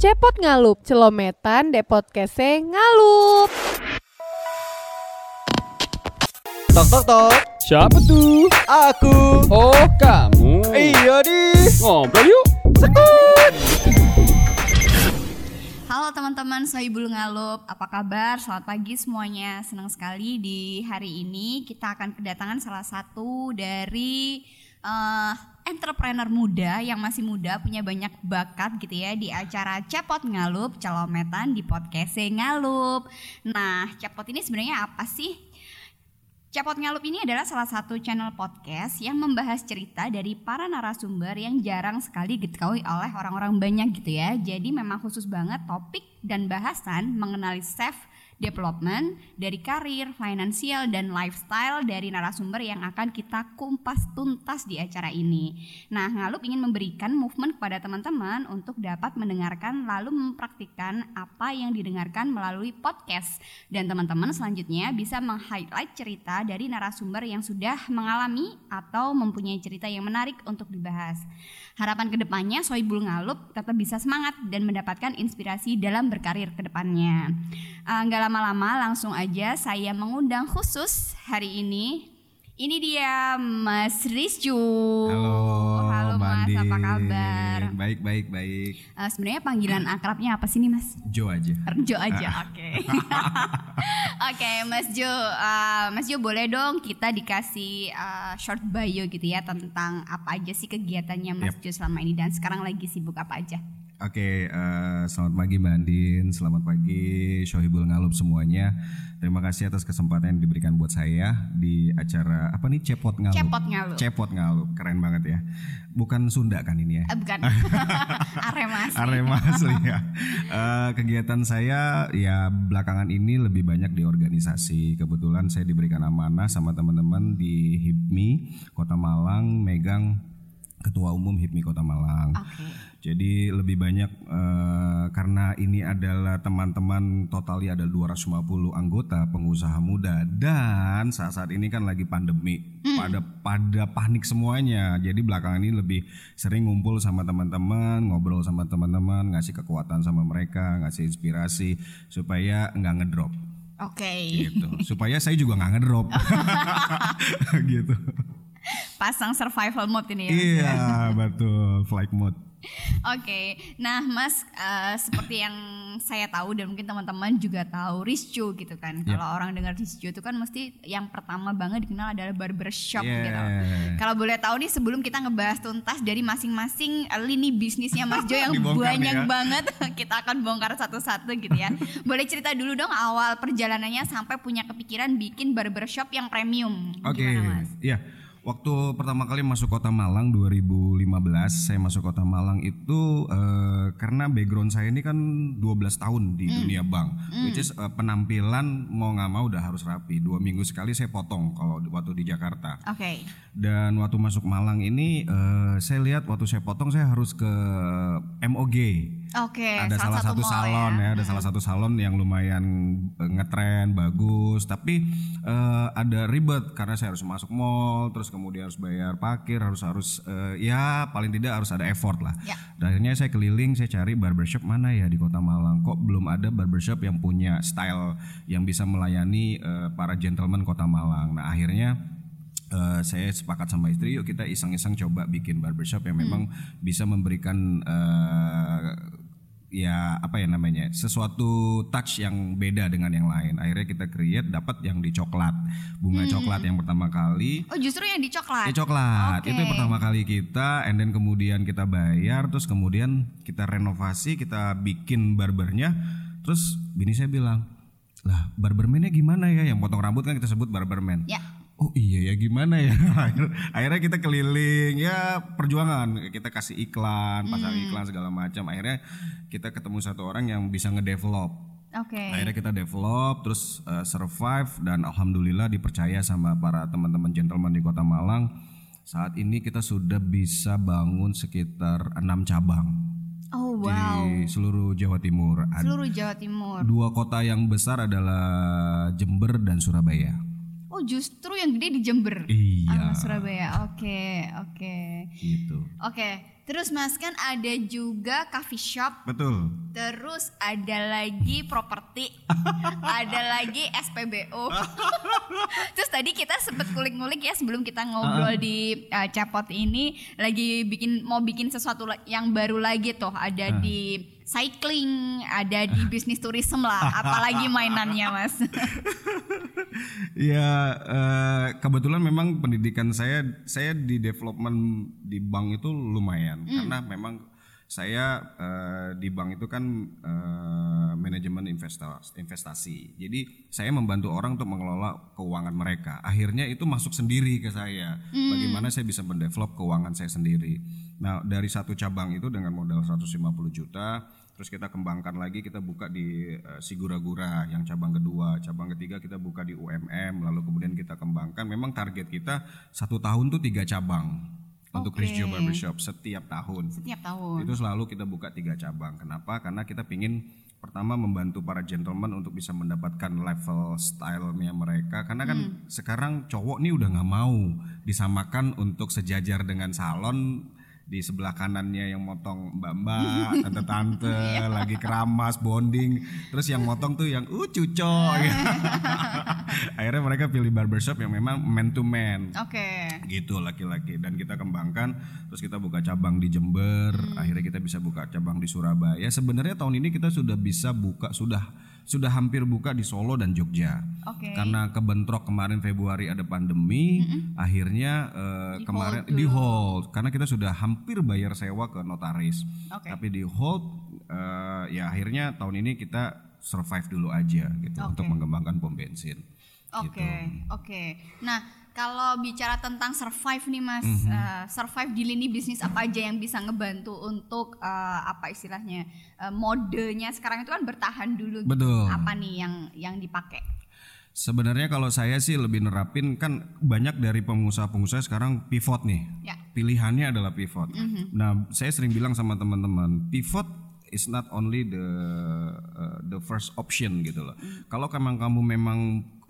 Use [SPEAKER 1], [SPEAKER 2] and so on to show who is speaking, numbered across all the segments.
[SPEAKER 1] Cepot ngalup, celometan depot kese ngalup.
[SPEAKER 2] Tok tok tok,
[SPEAKER 3] Siapa tuh?
[SPEAKER 2] aku.
[SPEAKER 3] Oh, kamu.
[SPEAKER 2] Iya di.
[SPEAKER 3] Ngobrol yuk.
[SPEAKER 2] Sekut.
[SPEAKER 4] Halo teman-teman Sohibul Ngalup, apa kabar? Selamat pagi semuanya. Senang sekali di hari ini kita akan kedatangan salah satu dari eh, entrepreneur muda yang masih muda punya banyak bakat gitu ya di acara Cepot Ngalup, Celometan di podcast Ngalup. Nah, Cepot ini sebenarnya apa sih? Cepot Ngalup ini adalah salah satu channel podcast yang membahas cerita dari para narasumber yang jarang sekali diketahui oleh orang-orang banyak gitu ya. Jadi memang khusus banget topik dan bahasan mengenali self development dari karir, finansial dan lifestyle dari narasumber yang akan kita kumpas tuntas di acara ini. Nah, Ngalup ingin memberikan movement kepada teman-teman untuk dapat mendengarkan lalu mempraktikkan apa yang didengarkan melalui podcast dan teman-teman selanjutnya bisa meng-highlight cerita dari narasumber yang sudah mengalami atau mempunyai cerita yang menarik untuk dibahas. Harapan ke depannya Soibul Ngalup tetap bisa semangat dan mendapatkan inspirasi dalam berkarir ke depannya. Eh, Nggak lama-lama langsung aja saya mengundang khusus hari ini. Ini dia Mas Rizju.
[SPEAKER 5] Halo,
[SPEAKER 4] Halo Mas, apa kabar?
[SPEAKER 5] Baik, baik, baik.
[SPEAKER 4] Eh, Sebenarnya panggilan akrabnya apa sih nih Mas?
[SPEAKER 5] Jo aja.
[SPEAKER 4] Jo aja, oke. Oke, Mas Jo, eh, Mas Jo boleh dong kita dikasih eh, short bio gitu ya tentang apa aja sih kegiatannya Mas Jo selama ini dan sekarang lagi sibuk apa aja?
[SPEAKER 5] Oke, eh, selamat pagi Mbak Andin, selamat pagi Shohibul Ngalup semuanya. Terima kasih atas kesempatan yang diberikan buat saya di acara apa nih Cepot Ngalup.
[SPEAKER 4] Cepot Ngalup.
[SPEAKER 5] Cepot Ngalup, keren banget ya. Bukan Sunda kan ini ya?
[SPEAKER 4] Eh, bukan, Arema sih.
[SPEAKER 5] Arema asli ya. Eh, kegiatan saya ya belakangan ini lebih banyak di organisasi. Kebetulan saya diberikan amanah sama teman-teman di HIPMI Kota Malang megang Ketua Umum HIPMI Kota Malang.
[SPEAKER 4] Oke.
[SPEAKER 5] Jadi lebih banyak eh, karena ini adalah teman-teman totali ada 250 anggota pengusaha muda dan saat-saat ini kan lagi pandemi. Pada pada panik semuanya. Jadi belakangan ini lebih sering ngumpul sama teman-teman, ngobrol sama teman-teman, ngasih kekuatan sama mereka, ngasih inspirasi supaya nggak ngedrop
[SPEAKER 4] Oke.
[SPEAKER 5] gitu. supaya saya juga nggak ngedrop. gitu.
[SPEAKER 4] Pasang survival mode ini ya.
[SPEAKER 5] Iya, betul. Flight mode.
[SPEAKER 4] Oke, nah Mas eh, seperti yang saya tahu dan mungkin teman-teman juga tahu Rizjo gitu kan.
[SPEAKER 5] Yep.
[SPEAKER 4] Kalau orang dengar Rizjo itu kan mesti yang pertama banget dikenal adalah barbershop
[SPEAKER 5] Yeah.
[SPEAKER 4] gitu. Kalau boleh tahu nih sebelum kita ngebahas tuntas dari masing-masing eh, lini bisnisnya Mas Jo yang banyak
[SPEAKER 5] ya.
[SPEAKER 4] banget, kita akan bongkar satu-satu gitu ya. boleh cerita dulu dong awal perjalanannya sampai punya kepikiran bikin barbershop yang premium.
[SPEAKER 5] Oke,
[SPEAKER 4] Mas?
[SPEAKER 5] iya. Waktu pertama kali masuk kota Malang 2015, saya masuk kota Malang itu eh, karena background saya ini kan 12 tahun di dunia bank, which is eh, penampilan mau nggak mau udah harus rapi. Dua minggu sekali saya potong kalau waktu di Jakarta.
[SPEAKER 4] Oke.
[SPEAKER 5] Dan waktu masuk Malang ini eh, saya lihat waktu saya potong saya harus ke MOG.
[SPEAKER 4] Oke,
[SPEAKER 5] ada salah, satu,
[SPEAKER 4] mall
[SPEAKER 5] salon ya. ada salah satu salon yang lumayan eh, ngetren bagus. Tapi eh, ada ribet karena saya harus masuk mall terus kemudian harus bayar parkir harus harus eh, ya paling tidak harus ada effort lah.
[SPEAKER 4] Ya.
[SPEAKER 5] Dan akhirnya saya keliling saya cari barbershop mana ya di kota Malang. Kok belum ada barbershop yang punya style yang bisa melayani eh, para gentleman kota Malang? Nah akhirnya Eh, saya sepakat sama istri yuk kita iseng-iseng coba bikin barbershop yang memang bisa memberikan ya apa ya namanya sesuatu touch yang beda dengan yang lain akhirnya kita create dapat yang di coklat bunga coklat yang pertama kali
[SPEAKER 4] Oh justru yang di coklat.
[SPEAKER 5] Eh coklat
[SPEAKER 4] Oke.
[SPEAKER 5] itu yang pertama kali kita, and then kemudian kita bayar, terus kemudian kita renovasi, kita bikin barbernya, terus bini saya bilang, lah barbermannya gimana ya? Yang potong rambut kan kita sebut barberman.
[SPEAKER 4] Ya.
[SPEAKER 5] Oh iya ya gimana ya? Akhir- Akhirnya kita keliling ya perjuangan kita kasih iklan, pasang
[SPEAKER 4] Hmm.
[SPEAKER 5] iklan segala macam. Akhirnya kita ketemu satu orang yang bisa ngedevelop.
[SPEAKER 4] Oke.
[SPEAKER 5] Akhirnya kita develop, terus uh, survive dan alhamdulillah dipercaya sama para teman-teman gentleman di Kota Malang. Saat ini kita sudah bisa bangun sekitar enam cabang
[SPEAKER 4] Oh wow.
[SPEAKER 5] di seluruh Jawa Timur.
[SPEAKER 4] Seluruh Jawa Timur.
[SPEAKER 5] Dua kota yang besar adalah Jember dan Surabaya.
[SPEAKER 4] Oh justru yang gede di Jember.
[SPEAKER 5] Iya.
[SPEAKER 4] Ah, Surabaya. Oke, oke.
[SPEAKER 5] Gitu.
[SPEAKER 4] Oke. Terus Mas kan ada juga coffee shop
[SPEAKER 5] Betul.
[SPEAKER 4] Terus ada lagi properti, ada lagi SPBU. Terus tadi kita sempet kulik-ngulik ya sebelum kita ngobrol di uh, Capot ini lagi bikin mau bikin sesuatu yang baru lagi tuh ada di cycling, ada di bisnis tourism lah, apalagi mainannya mas.
[SPEAKER 5] Ya eh, kebetulan memang pendidikan saya saya di development di bank itu lumayan karena memang saya eh, di bank itu kan eh, manajemen investasi, investasi. Jadi saya membantu orang untuk mengelola keuangan mereka. Akhirnya itu masuk sendiri ke saya. Bagaimana saya bisa mendevelop keuangan saya sendiri. Nah, dari satu cabang itu dengan modal 150 juta Terus kita kembangkan lagi, kita buka di eh, Sigura-gura yang cabang kedua, cabang ketiga kita buka di UMM, lalu kemudian kita kembangkan. Memang target kita satu tahun tuh tiga cabang untuk
[SPEAKER 4] Oke.
[SPEAKER 5] Rizjo Barbershop setiap tahun.
[SPEAKER 4] Setiap tahun.
[SPEAKER 5] Itu selalu kita buka tiga cabang. Kenapa? Karena kita pingin pertama membantu para gentleman untuk bisa mendapatkan level stylenya mereka. Karena kan sekarang cowok nih udah nggak mau disamakan untuk sejajar dengan salon di sebelah kanannya yang motong mbak-mbak, tante-tante, lagi keramas, bonding, terus yang motong tuh yang uh cuco. gitu. Akhirnya mereka pilih barbershop yang memang man to man.
[SPEAKER 4] Oke.
[SPEAKER 5] gitu laki-laki. Dan kita kembangkan terus kita buka cabang di Jember. Akhirnya kita bisa buka cabang di Surabaya. Sebenarnya tahun ini kita sudah bisa buka sudah sudah hampir buka di Solo dan Jogja
[SPEAKER 4] Oke.
[SPEAKER 5] karena kebentrok kemarin Februari ada pandemi akhirnya eh,
[SPEAKER 4] Di
[SPEAKER 5] kemarin
[SPEAKER 4] hold
[SPEAKER 5] di hold karena kita sudah hampir bayar sewa ke notaris
[SPEAKER 4] Oke.
[SPEAKER 5] tapi di hold eh, ya akhirnya tahun ini kita survive dulu aja gitu
[SPEAKER 4] Oke.
[SPEAKER 5] untuk mengembangkan pom bensin
[SPEAKER 4] Oke,
[SPEAKER 5] gitu.
[SPEAKER 4] oke. Nah, kalau bicara tentang survive nih Mas,
[SPEAKER 5] Mhm.
[SPEAKER 4] eh, survive di lini bisnis apa aja yang bisa ngebantu untuk eh, apa istilahnya eh, modenya sekarang itu kan bertahan dulu. gitu.
[SPEAKER 5] Betul.
[SPEAKER 4] Apa nih yang yang dipakai?
[SPEAKER 5] Sebenarnya kalau saya sih lebih nerapin kan banyak dari pengusaha-pengusaha sekarang pivot nih.
[SPEAKER 4] Ya.
[SPEAKER 5] Pilihannya adalah pivot. Nah, saya sering bilang sama teman-teman, pivot is not only the uh, the first option gitu loh. Kalau memang kamu memang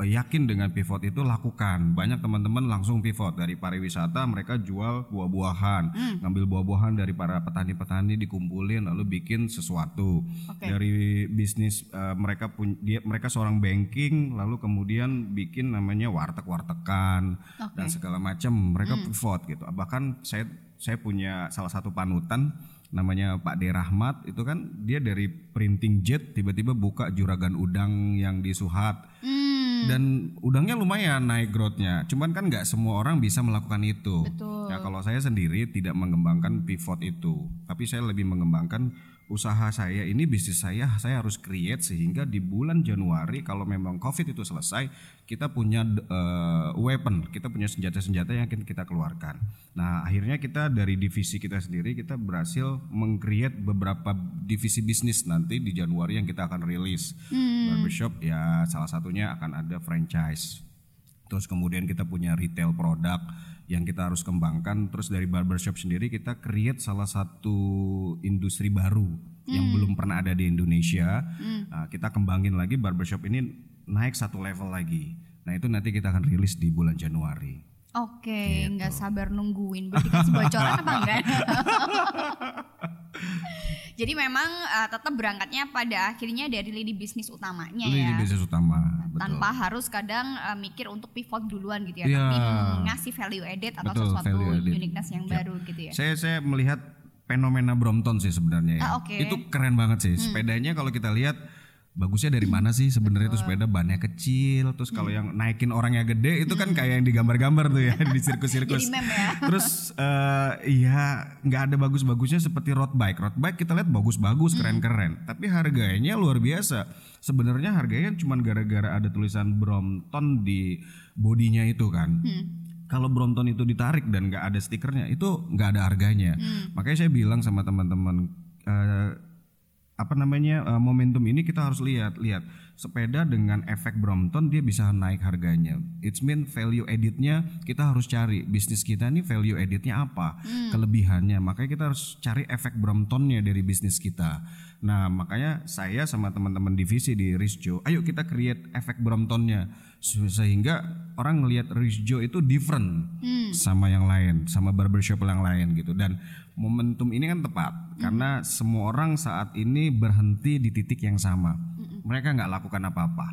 [SPEAKER 5] uh, yakin dengan pivot itu lakukan. Banyak teman-teman langsung pivot dari pariwisata mereka jual buah-buahan, ngambil buah-buahan dari para petani-petani dikumpulin lalu bikin sesuatu.
[SPEAKER 4] Oke.
[SPEAKER 5] Dari bisnis uh, mereka pun dia mereka seorang banking lalu kemudian bikin namanya warteg-wartegan dan segala macam mereka pivot gitu. Bahkan saya saya punya salah satu panutan namanya Pak D Rahmat itu kan dia dari printing jet tiba-tiba buka juragan udang yang di Suhat dan udangnya lumayan naik growth-nya. Cuman kan nggak semua orang bisa melakukan itu.
[SPEAKER 4] Betul.
[SPEAKER 5] Ya kalau saya sendiri tidak mengembangkan pivot itu, tapi saya lebih mengembangkan usaha saya ini bisnis saya saya harus create sehingga di bulan Januari kalau memang Covid itu selesai kita punya eh, weapon, kita punya senjata-senjata yang akan kita keluarkan. Nah, akhirnya kita dari divisi kita sendiri kita berhasil meng-create beberapa divisi bisnis nanti di Januari yang kita akan rilis. Barbershop ya salah satunya akan ada franchise. Terus kemudian kita punya retail produk yang kita harus kembangkan. Terus dari barbershop sendiri kita create salah satu industri baru yang belum pernah ada di Indonesia. Nah, kita kembangin lagi barbershop ini naik satu level lagi. Nah itu nanti kita akan rilis di bulan Januari.
[SPEAKER 4] Oke,
[SPEAKER 5] Gitu.
[SPEAKER 4] nggak sabar nungguin. Boleh dikasih bocoran apa enggak? Jadi memang eh, tetap berangkatnya pada akhirnya dari lini bisnis utamanya
[SPEAKER 5] Ini
[SPEAKER 4] ya.
[SPEAKER 5] di bisnis utama. Betul.
[SPEAKER 4] tanpa harus kadang uh, mikir untuk pivot duluan gitu ya,
[SPEAKER 5] Iya.
[SPEAKER 4] tapi ngasih value added atau
[SPEAKER 5] Betul,
[SPEAKER 4] sesuatu
[SPEAKER 5] added.
[SPEAKER 4] uniqueness yang
[SPEAKER 5] Yap.
[SPEAKER 4] baru gitu ya.
[SPEAKER 5] Saya saya melihat fenomena Brompton sih sebenarnya ya.
[SPEAKER 4] Ah, oke. Hmm.
[SPEAKER 5] Itu keren banget sih. Sepedanya kalau kita lihat bagusnya dari mana sih sebenarnya itu sepeda bannya kecil terus kalau
[SPEAKER 4] Hmm.
[SPEAKER 5] yang naikin orangnya gede itu kan kayak yang digambar-gambar tuh ya di sirkus-sirkus.
[SPEAKER 4] Ya.
[SPEAKER 5] Terus eh, iya nggak ada bagus-bagusnya seperti road bike. Road bike kita lihat bagus-bagus,
[SPEAKER 4] Hmm.
[SPEAKER 5] keren-keren. Tapi harganya luar biasa. Sebenarnya harganya cuma gara-gara ada tulisan Brompton di bodinya itu kan.
[SPEAKER 4] Hmm.
[SPEAKER 5] Kalau Brompton itu ditarik dan nggak ada stikernya itu nggak ada harganya.
[SPEAKER 4] Hmm.
[SPEAKER 5] Makanya saya bilang sama teman-teman eh, apa namanya eh, momentum ini kita harus lihat lihat sepeda dengan efek Brompton dia bisa naik harganya. It's mean value editnya kita harus cari bisnis kita ini value editnya apa kelebihannya. Makanya kita harus cari efek Bromptonnya dari bisnis kita. Nah makanya saya sama teman-teman divisi di Rizjo, ayo kita create efek Bromptonnya Se- sehingga orang ngelihat Rizjo itu different sama yang lain, sama barbershop yang lain gitu. Dan momentum ini kan tepat karena semua orang saat ini berhenti di titik yang sama. Mereka nggak lakukan apa-apa.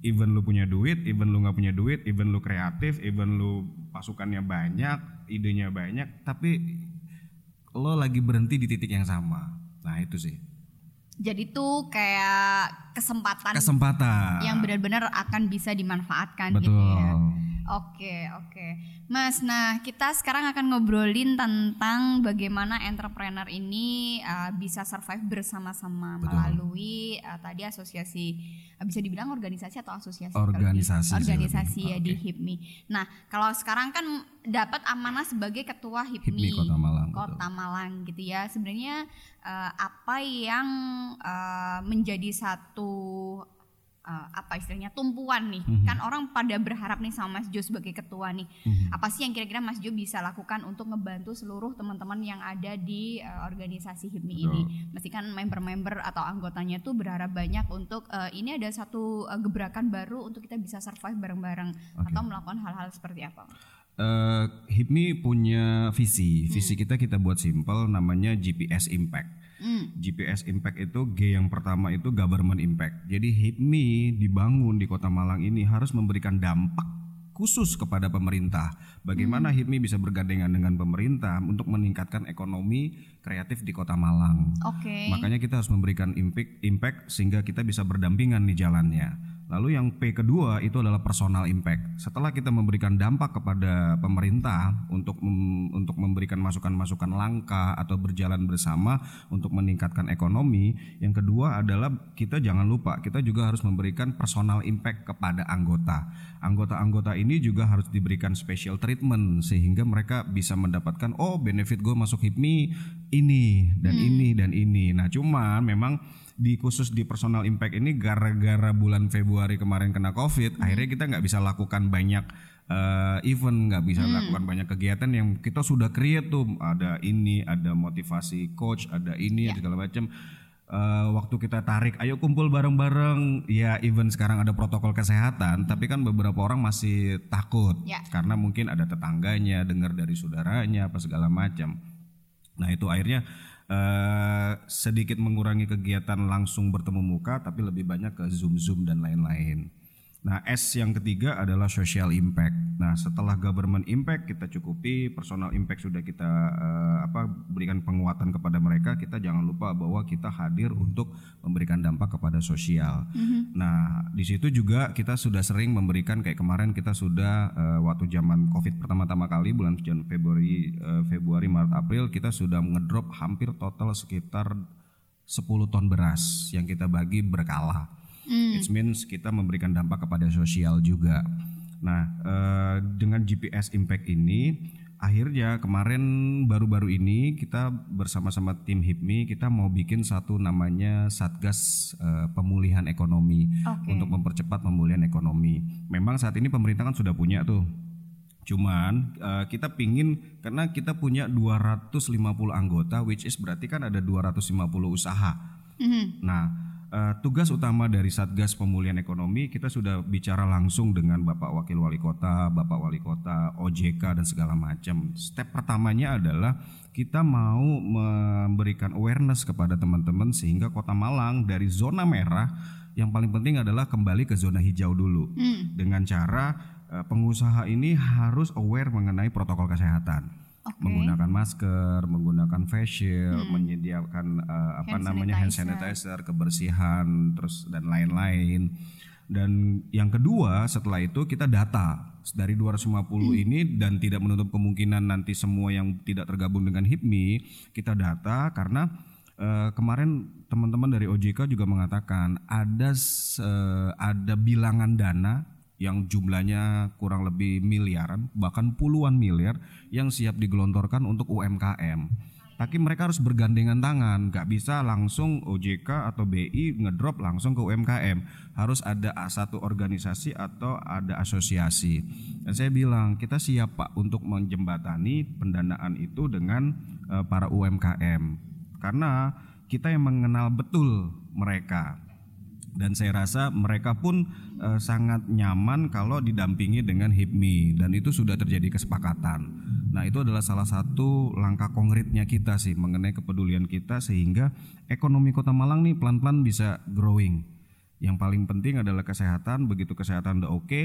[SPEAKER 5] Even lu punya duit, even lu nggak punya duit, even lu kreatif, even lu pasukannya banyak, idenya banyak, tapi lo lagi berhenti di titik yang sama. Nah itu sih
[SPEAKER 4] Jadi tuh kayak kesempatan
[SPEAKER 5] kesempatan.
[SPEAKER 4] yang benar-benar akan bisa dimanfaatkan
[SPEAKER 5] Betul.
[SPEAKER 4] gitu ya. Oke, oke. Mas, nah kita sekarang akan ngobrolin tentang bagaimana entrepreneur ini uh, bisa survive bersama-sama
[SPEAKER 5] Betul.
[SPEAKER 4] melalui uh, tadi asosiasi uh, bisa dibilang organisasi atau asosiasi kalau di-
[SPEAKER 5] Organisasi
[SPEAKER 4] organisasi
[SPEAKER 5] lebih.
[SPEAKER 4] ya di
[SPEAKER 5] Oke.
[SPEAKER 4] HIPMI. Nah, kalau sekarang kan dapat amanah sebagai ketua HIPMI,
[SPEAKER 5] HIPMI Kota Malang,
[SPEAKER 4] Kota Malang gitu ya. Sebenarnya uh, apa yang uh, menjadi satu uh, apa istilahnya tumpuan nih
[SPEAKER 5] Mhm.
[SPEAKER 4] kan orang pada berharap nih sama Mas Jo sebagai ketua nih
[SPEAKER 5] Mhm.
[SPEAKER 4] apa sih yang kira-kira Mas Jo bisa lakukan untuk ngebantu seluruh teman-teman yang ada di uh, organisasi HIPMI ini mesti kan member-member atau anggotanya tuh berharap banyak untuk uh, ini ada satu uh, gebrakan baru untuk kita bisa survive bareng-bareng atau melakukan hal-hal seperti apa
[SPEAKER 5] Eh, HIPMI punya visi. Visi kita kita buat simple namanya GPS Impact.
[SPEAKER 4] Hmm.
[SPEAKER 5] GPS Impact itu G yang pertama itu government impact. Jadi HIPMI dibangun di Kota Malang ini harus memberikan dampak khusus kepada pemerintah. Bagaimana HIPMI bisa bergandengan dengan pemerintah untuk meningkatkan ekonomi kreatif di Kota Malang.
[SPEAKER 4] oke
[SPEAKER 5] Makanya kita harus memberikan impact, impact sehingga kita bisa berdampingan di jalannya. Lalu yang P kedua itu adalah personal impact. Setelah kita memberikan dampak kepada pemerintah untuk mem- untuk memberikan masukan-masukan langkah atau berjalan bersama untuk meningkatkan ekonomi, yang kedua adalah kita jangan lupa kita juga harus memberikan personal impact kepada anggota. Anggota-anggota ini juga harus diberikan special treatment sehingga mereka bisa mendapatkan oh benefit gue masuk HIPMI ini dan ini dan ini. Nah, cuman memang di khusus di personal impact ini gara-gara bulan Februari kemarin kena COVID, akhirnya kita nggak bisa lakukan banyak eh, event, nggak bisa lakukan banyak kegiatan yang kita sudah create tuh. Ada ini, ada motivasi coach, ada ini, ada segala macam. Eh, waktu kita tarik, ayo kumpul bareng-bareng. Ya, even sekarang ada protokol kesehatan, tapi kan beberapa orang masih takut
[SPEAKER 4] Ya.
[SPEAKER 5] karena mungkin ada tetangganya, dengar dari saudaranya, apa segala macam. Nah itu akhirnya eh, sedikit mengurangi kegiatan langsung bertemu muka, tapi lebih banyak ke zoom zoom dan lain-lain. Nah S yang ketiga adalah social impact. Nah setelah government impact kita cukupi, personal impact sudah kita eh, apa berikan penguatan kepada mereka. Kita jangan lupa bahwa kita hadir untuk memberikan dampak kepada sosial. Nah di situ juga kita sudah sering memberikan kayak kemarin kita sudah eh, waktu zaman covid pertama-tama kali bulan Februari eh, Februari Maret April kita sudah ngedrop hampir total sekitar 10 ton beras yang kita bagi berkala. It means kita memberikan dampak kepada sosial juga. Nah, eh, dengan GPS Impact ini, akhirnya kemarin baru-baru ini kita bersama-sama tim HIPMI kita mau bikin satu namanya Satgas eh, Pemulihan Ekonomi
[SPEAKER 4] Oke.
[SPEAKER 5] untuk mempercepat pemulihan ekonomi. Memang saat ini pemerintah kan sudah punya tuh. Cuman eh, kita pingin karena kita punya 250 anggota, which is berarti kan ada 250 usaha. Nah, eh, tugas utama dari Satgas Pemulihan Ekonomi kita sudah bicara langsung dengan Bapak Wakil Wali Kota, Bapak Wali Kota, OJK dan segala macam. Step pertamanya adalah kita mau memberikan awareness kepada teman-teman sehingga Kota Malang dari zona merah yang paling penting adalah kembali ke zona hijau dulu. Dengan cara eh, pengusaha ini harus aware mengenai protokol kesehatan
[SPEAKER 4] Oke.
[SPEAKER 5] menggunakan masker, menggunakan face shield, menyediakan eh, apa
[SPEAKER 4] Hand
[SPEAKER 5] namanya hand
[SPEAKER 4] sanitizer.
[SPEAKER 5] sanitizer, kebersihan, terus dan lain-lain. Dan yang kedua setelah itu kita data dari 250 ini dan tidak menutup kemungkinan nanti semua yang tidak tergabung dengan HIPMI kita data karena eh, kemarin teman-teman dari OJK juga mengatakan ada eh, ada bilangan dana yang jumlahnya kurang lebih miliaran bahkan puluhan miliar yang siap digelontorkan untuk UMKM. Tapi mereka harus bergandengan tangan, nggak bisa langsung OJK atau BI ngedrop langsung ke UMKM. Harus ada satu organisasi atau ada asosiasi. Dan saya bilang kita siap Pak untuk menjembatani pendanaan itu dengan eh, para UMKM. Karena kita yang mengenal betul mereka dan saya rasa mereka pun eh, sangat nyaman kalau didampingi dengan HIPMI dan itu sudah terjadi kesepakatan. Nah itu adalah salah satu langkah konkretnya kita sih mengenai kepedulian kita sehingga ekonomi Kota Malang nih pelan-pelan bisa growing. Yang paling penting adalah kesehatan. Begitu kesehatan udah oke,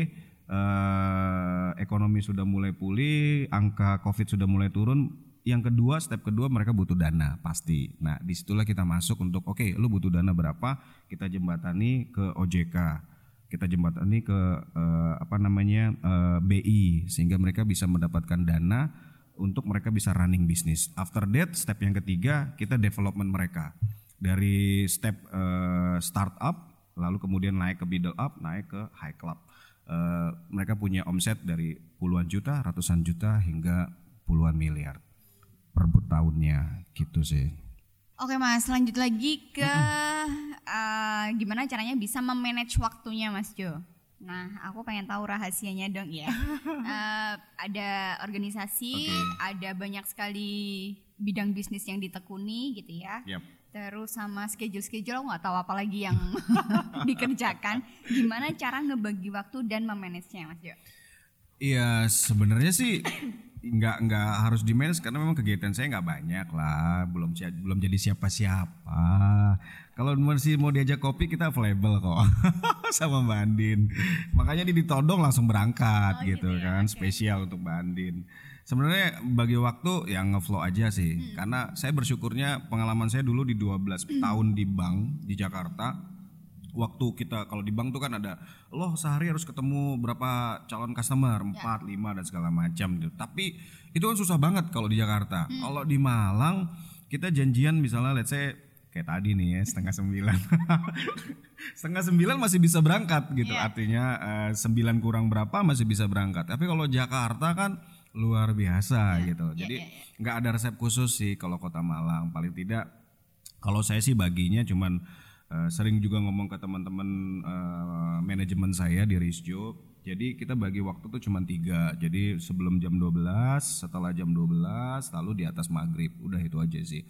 [SPEAKER 5] eh, ekonomi sudah mulai pulih, angka COVID sudah mulai turun. Yang kedua, step kedua mereka butuh dana pasti. Nah di situlah kita masuk untuk oke, lu butuh dana berapa? Kita jembatani ke OJK kita jembatani ke eh, apa namanya eh, BI sehingga mereka bisa mendapatkan dana untuk mereka bisa running bisnis. After that, step yang ketiga kita development mereka dari step eh, startup lalu kemudian naik ke middle up, naik ke high club. Eh, mereka punya omset dari puluhan juta, ratusan juta hingga puluhan miliar per tahunnya gitu sih.
[SPEAKER 4] Oke mas, lanjut lagi ke eh, gimana caranya bisa memanage waktunya mas Jo. Nah, aku pengen tahu rahasianya dong ya. Eh, ada organisasi,
[SPEAKER 5] Oke.
[SPEAKER 4] ada banyak sekali bidang bisnis yang ditekuni gitu ya.
[SPEAKER 5] Yap.
[SPEAKER 4] Terus sama schedule-schedule aku nggak tahu apa lagi yang dikerjakan. Gimana cara ngebagi waktu dan memanagenya mas Jo?
[SPEAKER 5] Iya sebenarnya sih nggak nggak harus di manage karena memang kegiatan saya nggak banyak lah. Belum belum jadi siapa siapa kalau masih mau diajak kopi kita available kok. Sama Mbak Andin. Makanya di ditodong langsung berangkat gitu, kan. spesial untuk Mbak Andin. Sebenarnya bagi waktu yang ngeflow aja sih. Karena saya bersyukurnya pengalaman saya dulu di 12 tahun di bank di Jakarta waktu kita kalau di bank tuh kan ada loh sehari harus ketemu berapa calon customer? Empat lima dan segala macam gitu. Tapi itu kan susah banget kalau di Jakarta. Kalau di Malang kita janjian misalnya let's say kayak tadi nih ya setengah sembilan. Setengah sembilan masih bisa berangkat gitu. Artinya eh, sembilan kurang berapa masih bisa berangkat. Tapi kalau Jakarta kan luar biasa gitu. jadi nggak ada resep khusus sih kalau kota Malang. Paling tidak kalau saya sih baginya cuman eh, sering juga ngomong ke teman-teman eh, manajemen saya di Risjo. Jadi kita bagi waktu tuh cuman tiga. Jadi sebelum jam 12, setelah jam 12, lalu di atas maghrib. Udah itu aja sih.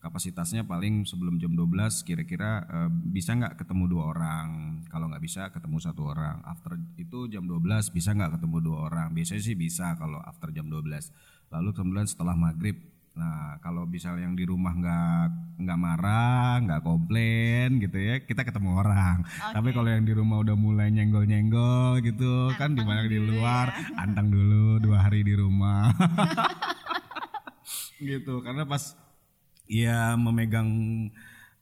[SPEAKER 5] Kapasitasnya paling sebelum jam 12 kira-kira eh, bisa nggak ketemu dua orang. Kalau nggak bisa ketemu satu orang. After itu jam 12 bisa nggak ketemu dua orang. Biasanya sih bisa kalau after jam 12. Lalu kemudian setelah maghrib Nah, kalau misal yang di rumah nggak nggak marah, nggak komplain gitu ya, kita ketemu orang. Tapi kalau yang di rumah udah mulai nyenggol-nyenggol gitu, kan di mana di luar, antang dulu dua hari di rumah. gitu, karena pas ya memegang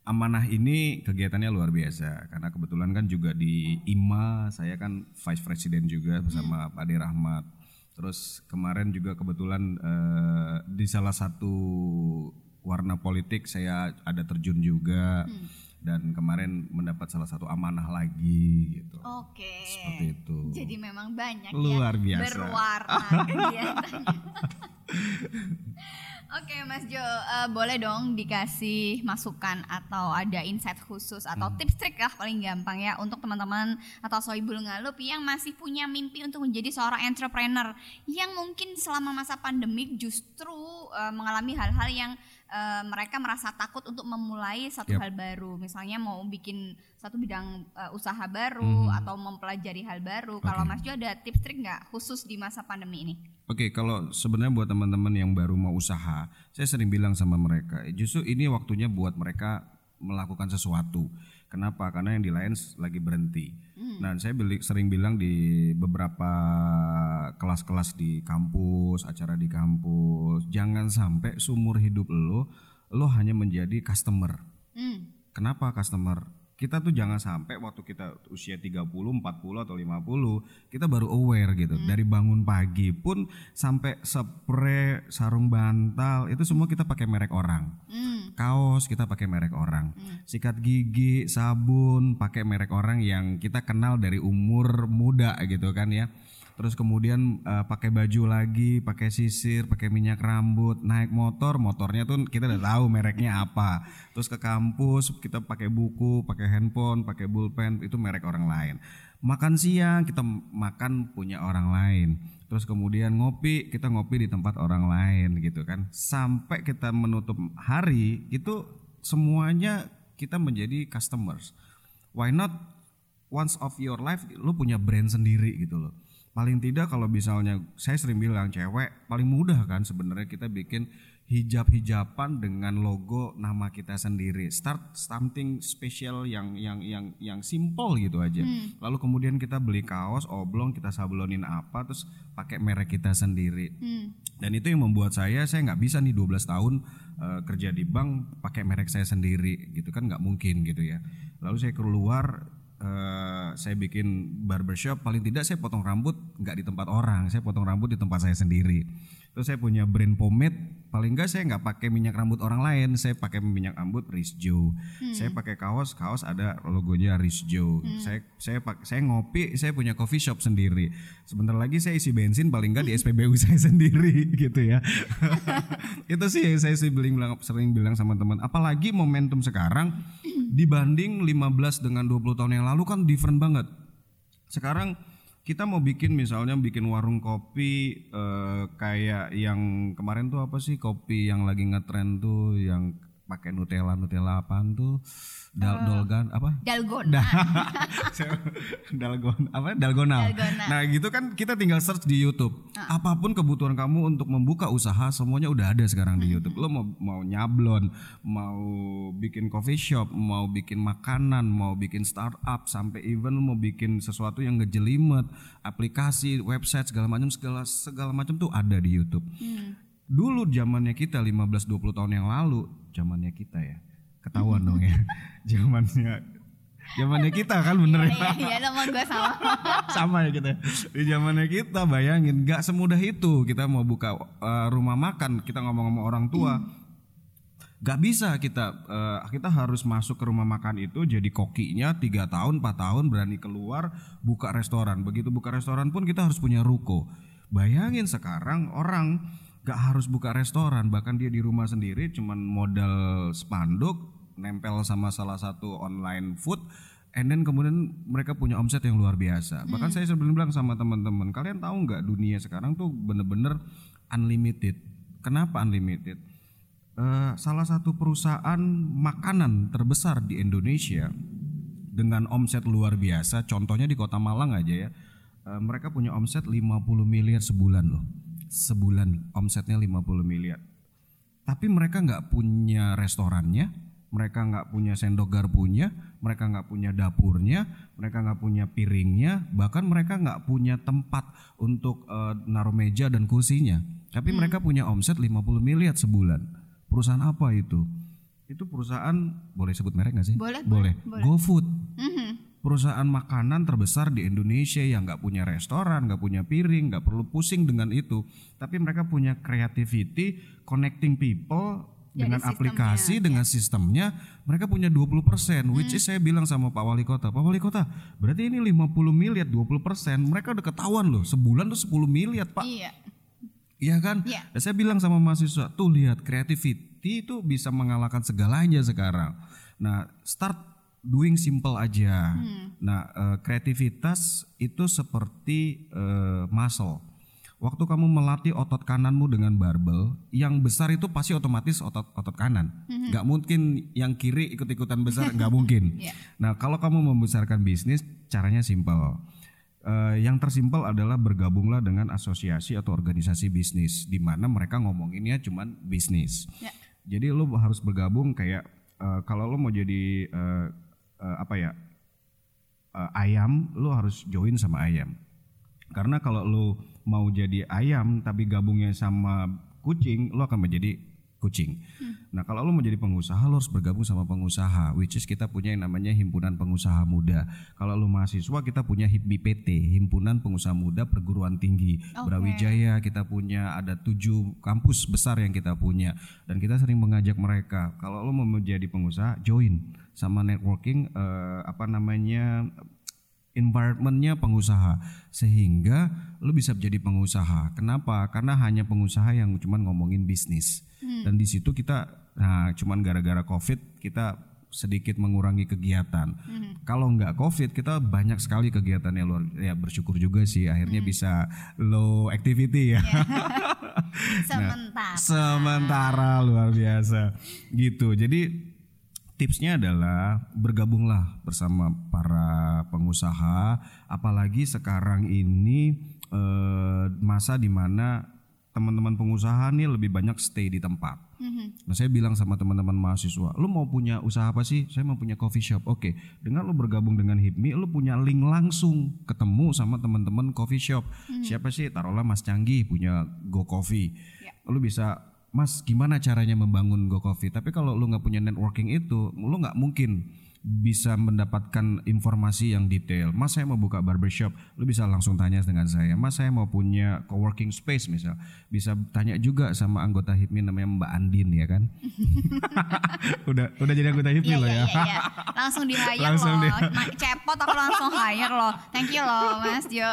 [SPEAKER 5] amanah ini kegiatannya luar biasa. Karena kebetulan kan juga di IMA saya kan vice president juga bersama Pak Ade Rahmat Terus kemarin juga kebetulan eh, di salah satu warna politik saya ada terjun juga dan kemarin mendapat salah satu amanah lagi gitu.
[SPEAKER 4] Oke.
[SPEAKER 5] Seperti itu.
[SPEAKER 4] Jadi memang banyak
[SPEAKER 5] Luar
[SPEAKER 4] ya
[SPEAKER 5] biasa.
[SPEAKER 4] berwarna kegiatannya. Oke Mas Jo, eh, boleh dong dikasih masukan atau ada insight khusus atau
[SPEAKER 5] Hmm.
[SPEAKER 4] tips trik lah paling gampang ya untuk teman-teman atau sohibul ngalup yang masih punya mimpi untuk menjadi seorang entrepreneur yang mungkin selama masa pandemik justru eh, mengalami hal-hal yang eh, mereka merasa takut untuk memulai satu
[SPEAKER 5] Yap.
[SPEAKER 4] hal baru, misalnya mau bikin satu bidang eh, usaha baru
[SPEAKER 5] Hmm.
[SPEAKER 4] atau mempelajari hal baru. Kalau Mas Jo ada tips trik nggak khusus di masa pandemi ini?
[SPEAKER 5] Oke, kalau sebenarnya buat teman-teman yang baru mau usaha, saya sering bilang sama mereka, justru ini waktunya buat mereka melakukan sesuatu. Kenapa? Karena yang di lain lagi berhenti. Nah, saya beli- sering bilang di beberapa kelas-kelas di kampus, acara di kampus, jangan sampai sumur hidup lo, lo hanya menjadi customer.
[SPEAKER 4] Hmm.
[SPEAKER 5] Kenapa customer? Kita tuh jangan sampai waktu kita usia 30, 40 atau 50 kita baru aware gitu. Dari bangun pagi pun sampai spray, sarung bantal itu semua kita pakai merek orang.
[SPEAKER 4] Hmm.
[SPEAKER 5] Kaos kita pakai merek orang. Sikat gigi, sabun pakai merek orang yang kita kenal dari umur muda gitu kan ya. Terus kemudian eh, pakai baju lagi, pakai sisir, pakai minyak rambut, naik motor, motornya tuh kita udah tahu mereknya apa. Terus ke kampus kita pakai buku, pakai handphone, pakai pulpen, itu merek orang lain. Makan siang kita makan punya orang lain. Terus kemudian ngopi, kita ngopi di tempat orang lain gitu kan. Sampai kita menutup hari itu semuanya kita menjadi customers. Why not once of your life lu punya brand sendiri gitu loh. paling tidak kalau misalnya saya sering bilang cewek paling mudah kan sebenarnya kita bikin hijab-hijaban dengan logo nama kita sendiri. Start something special yang yang yang yang simple gitu aja. Lalu kemudian kita beli kaos oblong, kita sablonin apa terus pakai merek kita sendiri. Dan itu yang membuat saya saya nggak bisa nih 12 tahun eh, kerja di bank pakai merek saya sendiri gitu kan nggak mungkin gitu ya. Lalu saya keluar eh, saya bikin barbershop paling tidak saya potong rambut nggak di tempat orang, saya potong rambut di tempat saya sendiri. Terus saya punya brand pomade paling enggak saya nggak pakai minyak rambut orang lain saya pakai minyak rambut Rizjo saya pakai kaos kaos ada logonya Rizjo saya saya pak saya ngopi saya punya coffee shop sendiri. Sebentar lagi saya isi bensin paling enggak di SPBU saya sendiri gitu ya. Itu sih yang saya sih bilang, bilang sering bilang sama teman. Apalagi momentum sekarang dibanding 15 dengan 20 tahun yang lalu kan different banget. Sekarang kita mau bikin misalnya bikin warung kopi eh, kayak yang kemarin tuh apa sih kopi yang lagi ngetren tuh yang pakai Nutella Nutella apaan tuh Dal Dolgan apa
[SPEAKER 4] Dalgona.
[SPEAKER 5] Dalgon apa Dalgonal.
[SPEAKER 4] Dalgona.
[SPEAKER 5] Nah, gitu kan kita tinggal search di YouTube. Apa pun kebutuhan kamu untuk membuka usaha semuanya udah ada sekarang di YouTube. Lo mau mau nyablon, mau bikin coffee shop, mau bikin makanan, mau bikin startup sampai even lo mau bikin sesuatu yang ngejelimet, aplikasi, website segala macam segala segala macam tuh ada di YouTube. Dulu zamannya kita 15 20 tahun yang lalu, zamannya kita ya. Ketahuan dong ya. Zamannya zamannya kita kan bener ya
[SPEAKER 4] Iya, sama gue sama.
[SPEAKER 5] sama ya kita di zamannya kita bayangin nggak semudah itu kita mau buka uh, rumah makan kita ngomong sama orang tua nggak bisa kita uh, kita harus masuk ke rumah makan itu jadi kokinya tiga tahun 4 tahun berani keluar buka restoran begitu buka restoran pun kita harus punya ruko bayangin sekarang orang nggak harus buka restoran bahkan dia di rumah sendiri cuman modal spanduk nempel sama salah satu online food and then kemudian mereka punya omset yang luar biasa. Bahkan saya sering bilang sama teman-teman kalian tahu nggak dunia sekarang tuh bener-bener unlimited? Kenapa unlimited? Eh, salah satu perusahaan makanan terbesar di Indonesia dengan omset luar biasa contohnya di kota Malang aja ya eh, mereka punya omset 50 miliar sebulan loh sebulan omsetnya 50 miliar tapi mereka nggak punya restorannya, mereka nggak punya sendok garpunya, mereka nggak punya dapurnya, mereka nggak punya piringnya, bahkan mereka nggak punya tempat untuk eh, naruh meja dan kursinya. Tapi mereka punya omset 50 miliar sebulan. Perusahaan apa itu? Itu perusahaan boleh sebut merek nggak sih?
[SPEAKER 4] Boleh,
[SPEAKER 5] Boleh.
[SPEAKER 4] boleh.
[SPEAKER 5] GoFood
[SPEAKER 4] Mhm.
[SPEAKER 5] Perusahaan makanan terbesar di Indonesia yang nggak punya restoran, nggak punya piring, nggak perlu pusing dengan itu, tapi mereka punya creativity, connecting people
[SPEAKER 4] Ya,
[SPEAKER 5] dengan aplikasi, dengan sistemnya, mereka punya 20%, which
[SPEAKER 4] Hmm.
[SPEAKER 5] is saya bilang sama Pak Wali Kota, Pak Wali Kota, berarti ini 50 miliar, 20%, mereka udah ketahuan loh, sebulan tuh 10 miliar, Pak.
[SPEAKER 4] Iya.
[SPEAKER 5] Iya kan? Dan saya bilang sama mahasiswa, tuh lihat creativity itu bisa mengalahkan segalanya sekarang. Nah, start doing simple aja. Nah, eh, kreativitas itu seperti eh, muscle. Waktu kamu melatih otot kananmu dengan barbel, yang besar itu pasti otomatis otot otot kanan. Nggak mungkin yang kiri ikut-ikutan besar, nggak mungkin.
[SPEAKER 4] Iya.
[SPEAKER 5] Nah, kalau kamu membesarkan bisnis, caranya simple. Eh, yang tersimpel adalah bergabunglah dengan asosiasi atau organisasi bisnis di mana mereka ngomonginnya cuman bisnis.
[SPEAKER 4] Ya.
[SPEAKER 5] Jadi lo harus bergabung kayak eh, kalau lo mau jadi eh, eh, apa ya eh, ayam, lo harus join sama ayam. Karena kalau lo mau jadi ayam tapi gabungnya sama kucing, lo akan menjadi kucing. Nah, kalau lo mau jadi pengusaha, lo harus bergabung sama pengusaha, which is kita punya yang namanya himpunan pengusaha muda. Kalau lo mahasiswa, kita punya HIPMI PT, himpunan pengusaha muda perguruan tinggi.
[SPEAKER 4] Oke.
[SPEAKER 5] Brawijaya kita punya ada tujuh kampus besar yang kita punya, dan kita sering mengajak mereka. Kalau lo mau menjadi pengusaha, join sama networking eh, apa namanya environmentnya pengusaha sehingga lu bisa menjadi pengusaha. Kenapa? Karena hanya pengusaha yang cuman ngomongin bisnis. Dan di situ kita nah cuman gara-gara Covid kita sedikit mengurangi kegiatan. Kalau nggak Covid kita banyak sekali kegiatan yang luar ya bersyukur juga sih akhirnya bisa low activity ya.
[SPEAKER 4] Sementara.
[SPEAKER 5] Sementara luar biasa gitu. Jadi tipsnya adalah bergabunglah bersama para pengusaha apalagi sekarang ini eh, masa di mana teman-teman pengusaha nih lebih banyak stay di tempat. Nah saya bilang sama teman-teman mahasiswa, lu mau punya usaha apa sih? Saya mau punya coffee shop. Oke, dengan lu bergabung dengan HIPMI, lu punya link langsung ketemu sama teman-teman coffee shop. Siapa sih? Taruhlah Mas Canggih punya Go Coffee. Lu bisa, Mas gimana caranya membangun Go Coffee? Tapi kalau lu nggak punya networking itu, lu nggak mungkin bisa mendapatkan informasi yang detail. Mas saya mau buka barbershop, lu bisa langsung tanya dengan saya. Mas saya mau punya coworking space misal, bisa tanya juga sama anggota HIPMI namanya Mbak Andin ya kan. udah udah jadi anggota HIPMI
[SPEAKER 4] Iya
[SPEAKER 5] loh
[SPEAKER 4] iya
[SPEAKER 5] ya.
[SPEAKER 4] iya iya. Langsung di hire
[SPEAKER 5] Langsung
[SPEAKER 4] loh.
[SPEAKER 5] di-
[SPEAKER 4] Cepot aku langsung hire loh. Thank you loh Mas Jo.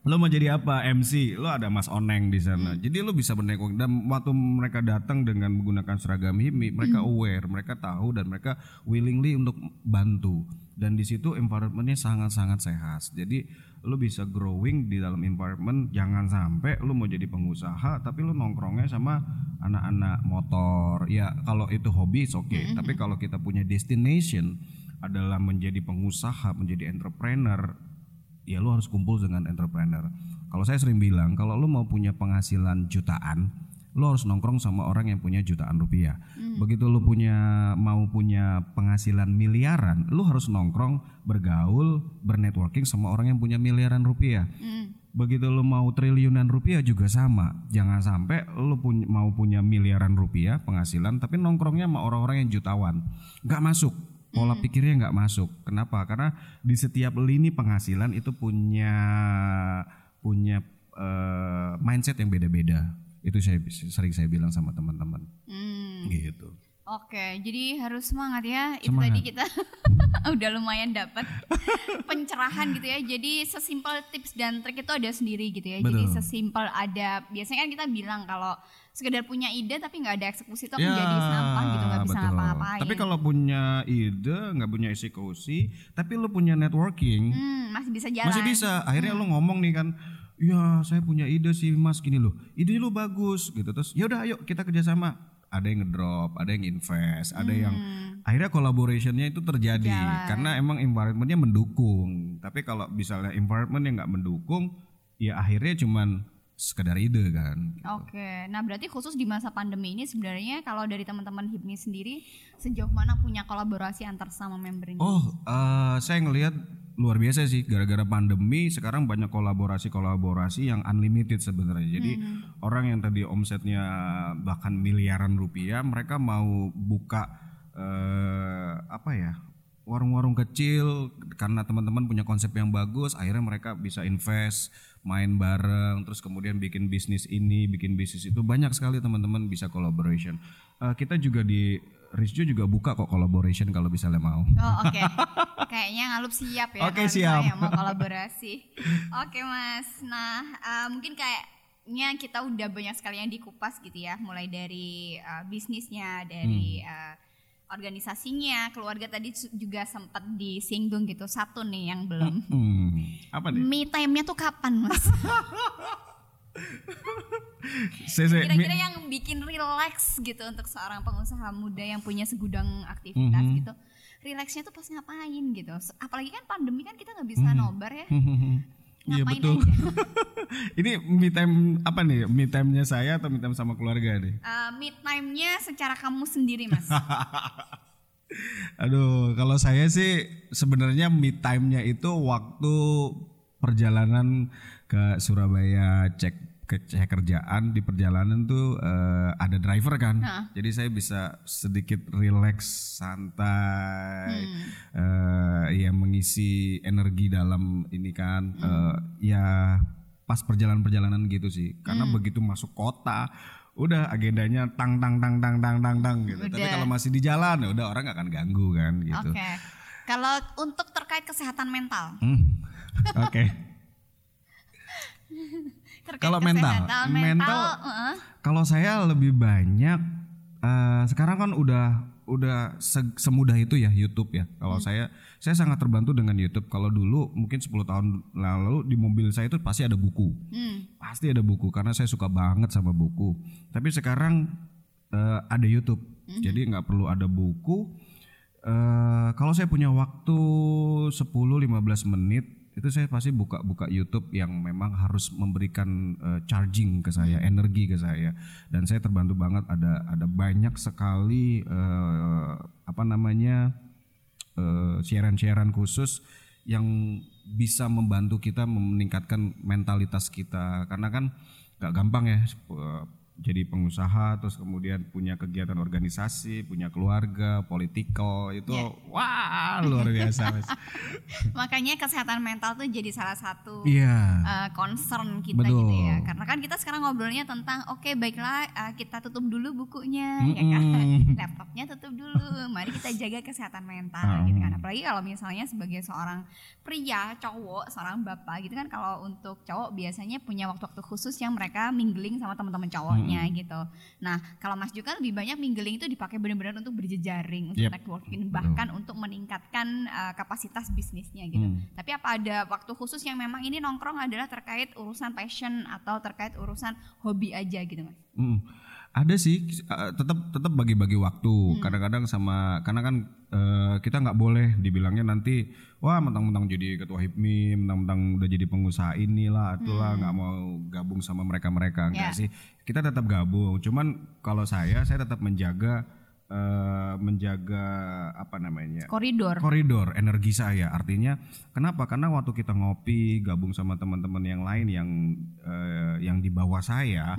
[SPEAKER 5] Lo mau jadi apa MC? Lo ada Mas Oneng di sana. Jadi lo bisa bernetwork dan waktu mereka datang dengan menggunakan seragam HIMI, mereka aware, mereka tahu dan mereka willingly untuk bantu. Dan di situ environmentnya sangat-sangat sehat. Jadi lo bisa growing di dalam environment. Jangan sampai lo mau jadi pengusaha tapi lo nongkrongnya sama anak-anak motor. Ya kalau itu hobi oke. Tapi kalau kita punya destination adalah menjadi pengusaha, menjadi entrepreneur, ya lu harus kumpul dengan entrepreneur. Kalau saya sering bilang, kalau lu mau punya penghasilan jutaan, lu harus nongkrong sama orang yang punya jutaan rupiah. Begitu lu punya mau punya penghasilan miliaran, lu harus nongkrong, bergaul, bernetworking sama orang yang punya miliaran rupiah. Begitu lu mau triliunan rupiah juga sama. Jangan sampai lu punya, mau punya miliaran rupiah penghasilan, tapi nongkrongnya sama orang-orang yang jutawan. Nggak masuk pola pikirnya nggak masuk. Kenapa? Karena di setiap lini penghasilan itu punya punya eh, mindset yang beda-beda. Itu saya sering saya bilang sama teman-teman.
[SPEAKER 4] Hmm.
[SPEAKER 5] Gitu.
[SPEAKER 4] Oke, jadi harus semangat ya. Itu
[SPEAKER 5] Semangat.
[SPEAKER 4] tadi kita udah lumayan dapat pencerahan gitu ya. Jadi sesimpel tips dan trik itu ada sendiri gitu ya. Jadi
[SPEAKER 5] Betul.
[SPEAKER 4] sesimpel ada biasanya kan kita bilang kalau sekedar punya ide tapi nggak ada eksekusi itu
[SPEAKER 5] Ya,
[SPEAKER 4] jadi sampah gitu nggak bisa ngapa-ngapain.
[SPEAKER 5] Tapi kalau punya ide, nggak punya eksekusi, tapi lu punya networking,
[SPEAKER 4] hmm, masih bisa jalan.
[SPEAKER 5] masih bisa. Akhirnya lu ngomong nih kan, ya saya punya ide sih mas gini loh, ide lu bagus gitu. Terus ya udah ayo kita kerjasama. Ada yang ngedrop, ada yang invest, ada yang akhirnya collaborationnya itu terjadi
[SPEAKER 4] Hmm. Jalan.
[SPEAKER 5] karena emang environmentnya mendukung. Tapi kalau misalnya environment yang nggak mendukung, ya akhirnya cuman sekedar ide kan.
[SPEAKER 4] Oke, nah berarti khusus di masa pandemi ini sebenarnya kalau dari teman-teman HIPMI sendiri sejauh mana punya kolaborasi antar sama membernya?
[SPEAKER 5] Oh, eh, saya ngelihat luar biasa sih. Gara-gara pandemi sekarang banyak kolaborasi-kolaborasi yang unlimited sebenarnya. Jadi orang yang tadi omsetnya bahkan miliaran rupiah, mereka mau buka eh, apa ya? Warung-warung kecil karena teman-teman punya konsep yang bagus, akhirnya mereka bisa invest, main bareng, terus kemudian bikin bisnis ini, bikin bisnis itu banyak sekali teman-teman bisa collaboration. Eh, kita juga di Rizjo juga buka kok collaboration kalau misalnya mau.
[SPEAKER 4] Oh oke, kayaknya ngalup siap ya.
[SPEAKER 5] Oke,
[SPEAKER 4] misalnya
[SPEAKER 5] siap.
[SPEAKER 4] Mau kolaborasi. Oke mas, nah eh, mungkin kayaknya kita udah banyak sekali yang dikupas gitu ya, mulai dari eh, bisnisnya, dari
[SPEAKER 5] Hmm.
[SPEAKER 4] Organisasinya, keluarga tadi juga sempat disinggung gitu. Satu nih yang belum.
[SPEAKER 5] Hmm, apa nih?
[SPEAKER 4] Me time-nya tuh kapan mas? Kira-kira yang bikin relax gitu untuk seorang pengusaha muda yang punya segudang aktivitas
[SPEAKER 5] Mhm.
[SPEAKER 4] gitu. Relaxnya tuh pas ngapain gitu. Apalagi kan pandemi kan kita nggak bisa nobar ya.
[SPEAKER 5] Iya betul. Ini me time apa nih? Me time-nya saya atau me time sama keluarga nih?
[SPEAKER 4] Eh, me time-nya secara kamu sendiri mas.
[SPEAKER 5] Aduh, kalau saya sih sebenarnya me time-nya itu waktu perjalanan ke Surabaya cek ke kerjaan di perjalanan tuh eh, ada driver kan. Jadi saya bisa sedikit relax, santai. eh, ya mengisi energi dalam ini kan eh, ya pas perjalanan-perjalanan gitu sih. Karena begitu masuk kota udah agendanya tang tang tang tang tang tang tang gitu. Tapi
[SPEAKER 4] Udah.
[SPEAKER 5] kalau masih di jalan ya udah orang gak akan ganggu kan gitu.
[SPEAKER 4] Oke. Kalau untuk terkait kesehatan mental,
[SPEAKER 5] Hmm. Oke.
[SPEAKER 4] terkait
[SPEAKER 5] Kalau mental, mental,
[SPEAKER 4] mental, heeh.
[SPEAKER 5] kalau saya lebih banyak eh, sekarang kan udah udah se- semudah itu ya YouTube ya. Kalau saya saya sangat terbantu dengan YouTube. Kalau dulu mungkin 10 tahun lalu di mobil saya itu pasti ada buku.
[SPEAKER 4] Hmm.
[SPEAKER 5] Pasti ada buku karena saya suka banget sama buku. Tapi sekarang eh, ada YouTube. Jadi nggak perlu ada buku. Eh, kalau saya punya waktu 10-15 menit itu saya pasti buka buka YouTube yang memang harus memberikan eh, charging ke saya, energi ke saya. Dan saya terbantu banget ada ada banyak sekali eh, apa namanya eh, siaran-siaran khusus yang bisa membantu kita meningkatkan mentalitas kita karena kan nggak gampang ya jadi pengusaha terus kemudian punya kegiatan organisasi punya keluarga politikal itu
[SPEAKER 4] Iya.
[SPEAKER 5] wah luar biasa mas
[SPEAKER 4] Makanya kesehatan mental tuh jadi salah satu
[SPEAKER 5] iya
[SPEAKER 4] uh, concern kita
[SPEAKER 5] Betul.
[SPEAKER 4] gitu ya. Karena kan kita sekarang ngobrolnya tentang oke baiklah uh, kita tutup dulu bukunya ya kan. Laptopnya tutup dulu. Mari kita jaga kesehatan mental
[SPEAKER 5] Ah.
[SPEAKER 4] gitu kan. Apalagi kalau misalnya sebagai seorang pria, cowok, seorang bapak gitu kan kalau untuk cowok biasanya punya waktu-waktu khusus yang mereka mingling sama teman-teman cowoknya gitu. Nah, kalau Mas Ju kan lebih banyak mingling itu dipakai benar-benar untuk berjejaring, untuk
[SPEAKER 5] Yep.
[SPEAKER 4] networking bahkan untuk meningkatkan uh, kapasitas bisnisnya gitu.
[SPEAKER 5] Hmm.
[SPEAKER 4] Tapi apa ada waktu khusus yang memang ini nongkrong adalah terkait urusan passion atau terkait urusan hobi aja gitu mas?
[SPEAKER 5] Mm. Ada sih eh, tetap tetap bagi-bagi waktu.
[SPEAKER 4] Hmm.
[SPEAKER 5] Kadang-kadang sama karena kan eh, kita nggak boleh dibilangnya nanti wah mentang-mentang jadi ketua HIPMI, mentang-mentang udah jadi pengusaha inilah itulah nggak mau gabung sama mereka-mereka enggak
[SPEAKER 4] Hmm. Ya.
[SPEAKER 5] sih. Kita tetap gabung. Cuman kalau saya saya tetap menjaga eh, menjaga apa namanya?
[SPEAKER 4] Koridor.
[SPEAKER 5] koridor energi saya artinya kenapa karena waktu kita ngopi gabung sama teman-teman yang lain yang eh, yang di bawah saya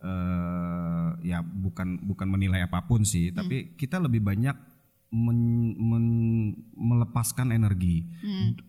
[SPEAKER 5] eh, ya bukan bukan menilai apa pun sih tapi kita lebih banyak men- men- melepaskan energi.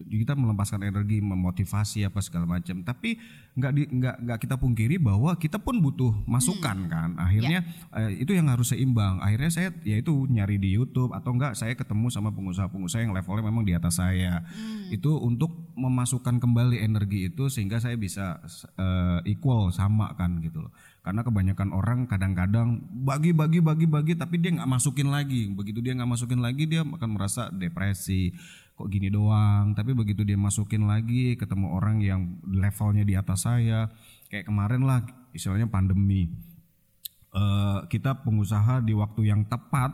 [SPEAKER 5] Kita melepaskan energi memotivasi apa segala macam. Tapi nggak nggak nggak kita pungkiri bahwa kita pun butuh masukan kan. Akhirnya eh, itu yang harus seimbang. Akhirnya saya ya itu nyari di YouTube atau enggak saya ketemu sama pengusaha-pengusaha yang levelnya memang di atas saya. Itu untuk memasukkan kembali energi itu sehingga saya bisa eh, equal sama kan gitu loh karena kebanyakan orang kadang-kadang bagi bagi bagi bagi tapi dia nggak masukin lagi. Begitu dia nggak masukin lagi dia akan merasa depresi. Kok gini doang? Tapi begitu dia masukin lagi ketemu orang yang levelnya di atas saya. Kayak kemarin lah istilahnya pandemi. Eh, kita pengusaha di waktu yang tepat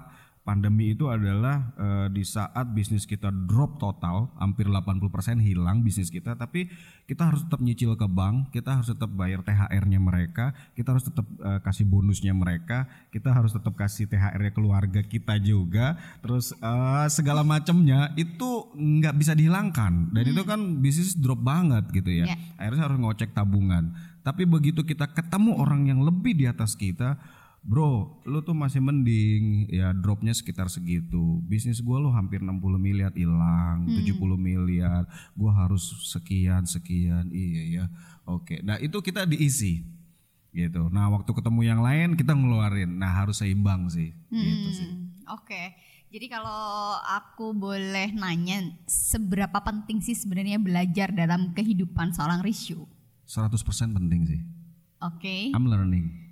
[SPEAKER 5] pandemi itu adalah eh, di saat bisnis kita drop total hampir 80% hilang bisnis kita tapi kita harus tetap nyicil ke bank kita harus tetap bayar THR-nya mereka kita harus tetap eh, kasih bonusnya mereka kita harus tetap kasih THR-nya keluarga kita juga. Terus eh, segala macamnya itu nggak bisa dihilangkan. Dan itu kan bisnis drop banget gitu ya.
[SPEAKER 4] Ya.
[SPEAKER 5] akhirnya harus ngocek tabungan. Tapi begitu kita ketemu orang yang lebih di atas kita bro lu tuh masih mending ya dropnya sekitar segitu. Bisnis gua lu hampir 60 miliar hilang 70 miliar. Gua harus sekian sekian iya ya oke nah itu kita diisi gitu. Nah waktu ketemu yang lain kita ngeluarin. Nah harus seimbang sih gitu sih.
[SPEAKER 4] Hmm, Oke, jadi kalau aku boleh nanya, seberapa penting sih sebenarnya belajar dalam kehidupan seorang Rishu?
[SPEAKER 5] 100% penting sih.
[SPEAKER 4] Oke,
[SPEAKER 5] I'm learning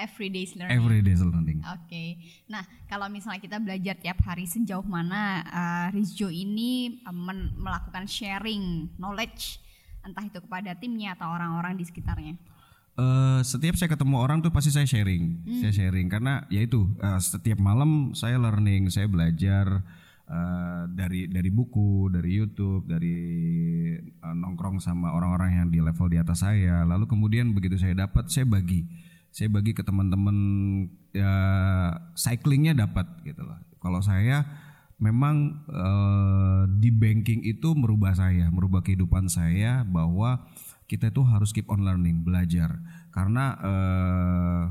[SPEAKER 4] everyday learning.
[SPEAKER 5] every day learning
[SPEAKER 4] Oke, nah kalau misalnya kita belajar tiap hari sejauh mana uh, Rizjo ini uh, men- melakukan sharing knowledge entah itu kepada timnya atau orang-orang di sekitarnya.
[SPEAKER 5] Eh, setiap saya ketemu orang tuh pasti saya sharing, saya sharing karena ya itu eh, setiap malam saya learning, saya belajar eh, dari dari buku, dari YouTube, dari eh, nongkrong sama orang-orang yang di level di atas saya. Lalu kemudian begitu saya dapat, saya bagi, saya bagi ke teman-teman ya cyclingnya dapat gitu loh. Kalau saya memang eh, di banking itu merubah saya, merubah kehidupan saya bahwa kita itu harus keep on learning, belajar. Karena eh,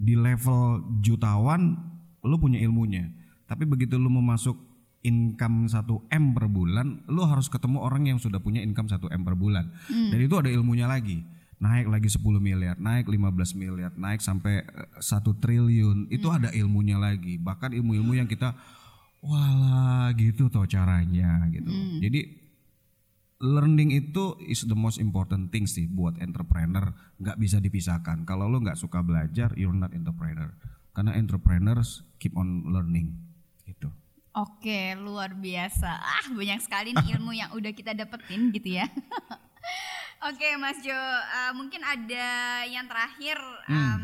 [SPEAKER 5] di level jutawan lu punya ilmunya. Tapi begitu lu mau masuk income 1 M per bulan, lu harus ketemu orang yang sudah punya income 1 M per bulan. Dan itu ada ilmunya lagi. Naik lagi 10 miliar, naik 15 miliar, naik sampai eh, 1 triliun. Itu ada ilmunya lagi. Bahkan ilmu-ilmu yang kita walah gitu toh caranya gitu. Jadi learning itu is the most important thing sih buat entrepreneur nggak bisa dipisahkan kalau lo nggak suka belajar you're not entrepreneur karena entrepreneurs keep on learning gitu
[SPEAKER 4] Oke, luar biasa. Ah, banyak sekali nih ilmu yang udah kita dapetin gitu ya. Oke, Mas Jo, eh, mungkin ada yang terakhir. em,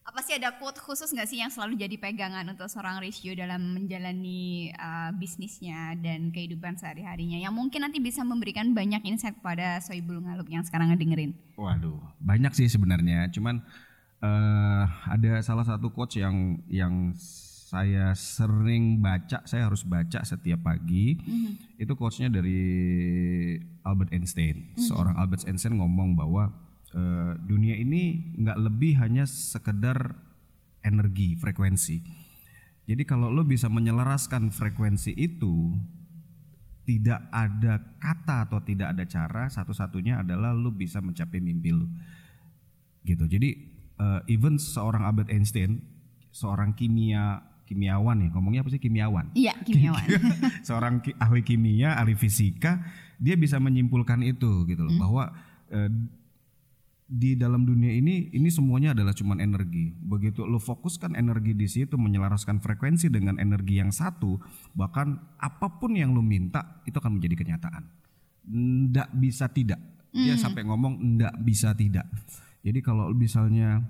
[SPEAKER 4] Apa sih ada quote khusus nggak sih yang selalu jadi pegangan untuk seorang Rizio dalam menjalani uh, bisnisnya dan kehidupan sehari-harinya yang mungkin nanti bisa memberikan banyak insight kepada Soibul Ngalup yang sekarang ngedengerin?
[SPEAKER 5] Waduh, banyak sih sebenarnya. Cuman eh ada salah satu quotes yang yang saya sering baca, saya harus baca setiap pagi. Itu quotesnya dari Albert Einstein. Seorang Albert Einstein ngomong bahwa eh, dunia ini nggak lebih hanya sekedar energi, frekuensi. Jadi kalau lo bisa menyelaraskan frekuensi itu, tidak ada kata atau tidak ada cara satu-satunya adalah lu bisa mencapai mimpi lu gitu jadi eh, even seorang Albert Einstein seorang kimia kimiawan ya ngomongnya apa sih kimiawan
[SPEAKER 4] Iya, kimiawan.
[SPEAKER 5] seorang ki- ahli kimia ahli fisika dia bisa menyimpulkan itu gitu loh bahwa eh, di dalam dunia ini ini semuanya adalah cuman energi. Begitu lo fokuskan energi di situ menyelaraskan frekuensi dengan energi yang satu, bahkan apa pun yang lo minta itu akan menjadi kenyataan. Ndak bisa tidak. Dia sampai ngomong ndak bisa tidak. Jadi kalau misalnya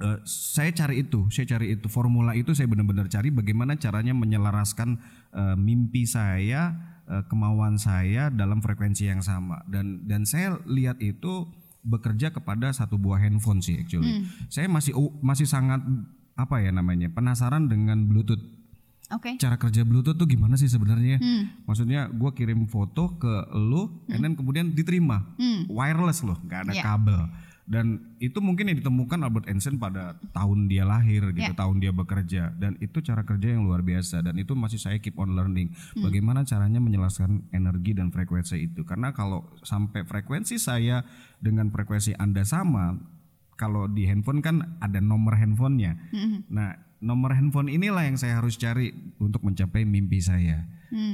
[SPEAKER 5] eh, saya cari itu, saya cari itu formula itu saya benar-benar cari bagaimana caranya menyelaraskan eh, mimpi saya, eh, kemauan saya dalam frekuensi yang sama dan dan saya lihat itu bekerja kepada satu buah handphone sih actually. Saya masih masih sangat apa ya namanya penasaran dengan Bluetooth
[SPEAKER 4] Oke.
[SPEAKER 5] cara kerja Bluetooth tuh gimana sih sebenarnya? Maksudnya gue kirim foto ke lu, and then kemudian diterima wireless loh, nggak ada
[SPEAKER 4] Iya.
[SPEAKER 5] kabel. Dan itu mungkin yang ditemukan Albert Einstein pada tahun dia lahir gitu,
[SPEAKER 4] Iya.
[SPEAKER 5] tahun dia bekerja. Dan itu cara kerja yang luar biasa. Dan itu masih saya keep on learning. Bagaimana caranya menjelaskan energi dan frekuensi itu? Karena kalau sampai frekuensi saya dengan frekuensi anda sama, kalau di handphone kan ada nomor handphonenya. Nah, nomor handphone inilah yang saya harus cari untuk mencapai mimpi saya.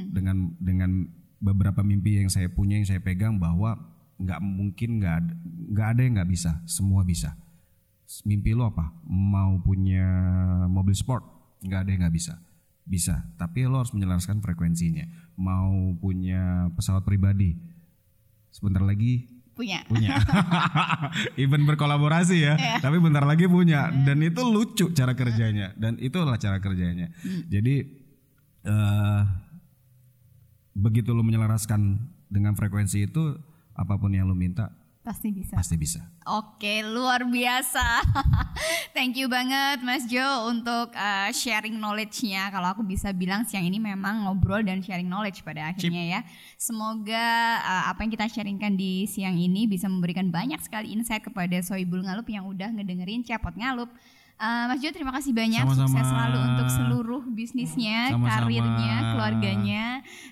[SPEAKER 5] Dengan dengan beberapa mimpi yang saya punya yang saya pegang bahwa nggak mungkin nggak nggak ada yang nggak bisa, semua bisa. Mimpi lo apa? Mau punya mobil sport? Nggak ada yang nggak bisa. Bisa, tapi lo harus menjelaskan frekuensinya. Mau punya pesawat pribadi? Sebentar lagi
[SPEAKER 4] Punya.
[SPEAKER 5] punya even berkolaborasi ya tapi bentar lagi punya dan itu lucu cara kerjanya dan itulah cara kerjanya jadi eh begitu lu menyelaraskan dengan frekuensi itu apa pun yang lu minta
[SPEAKER 4] Pasti bisa.
[SPEAKER 5] pasti bisa
[SPEAKER 4] Oke, luar biasa. Thank you banget Mas Jo untuk uh, sharing knowledge-nya. Kalau aku bisa bilang siang ini memang ngobrol dan sharing knowledge pada akhirnya ya. Semoga uh, apa yang kita sharingkan di siang ini bisa memberikan banyak sekali insight kepada Soibul Ngalup yang udah ngedengerin Cepot Ngalup. Uh, Mas Jo terima kasih banyak
[SPEAKER 5] Sama-sama.
[SPEAKER 4] sukses selalu untuk seluruh bisnisnya,
[SPEAKER 5] Sama-sama.
[SPEAKER 4] karirnya, keluarganya.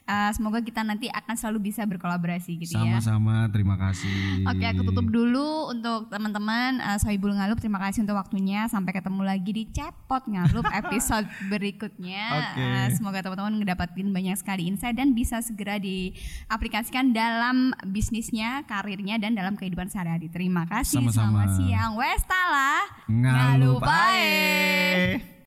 [SPEAKER 4] Uh, semoga kita nanti akan selalu bisa berkolaborasi gitu ya.
[SPEAKER 5] sama-sama terima kasih
[SPEAKER 4] Oke, aku tutup dulu untuk teman-teman uh, Sohibul Ngalup. Terima kasih untuk waktunya. Sampai ketemu lagi di Cepot Ngalup episode berikutnya.
[SPEAKER 5] Oke.
[SPEAKER 4] Uh, semoga teman-teman ngedapatin banyak sekali insight dan bisa segera diaplikasikan dalam bisnisnya, karirnya, dan dalam kehidupan sehari-hari. Terima kasih.
[SPEAKER 5] Sama-sama.
[SPEAKER 4] Selamat siang. Westala.
[SPEAKER 5] Ngalup
[SPEAKER 4] Ngalup Bye.
[SPEAKER 5] Bye.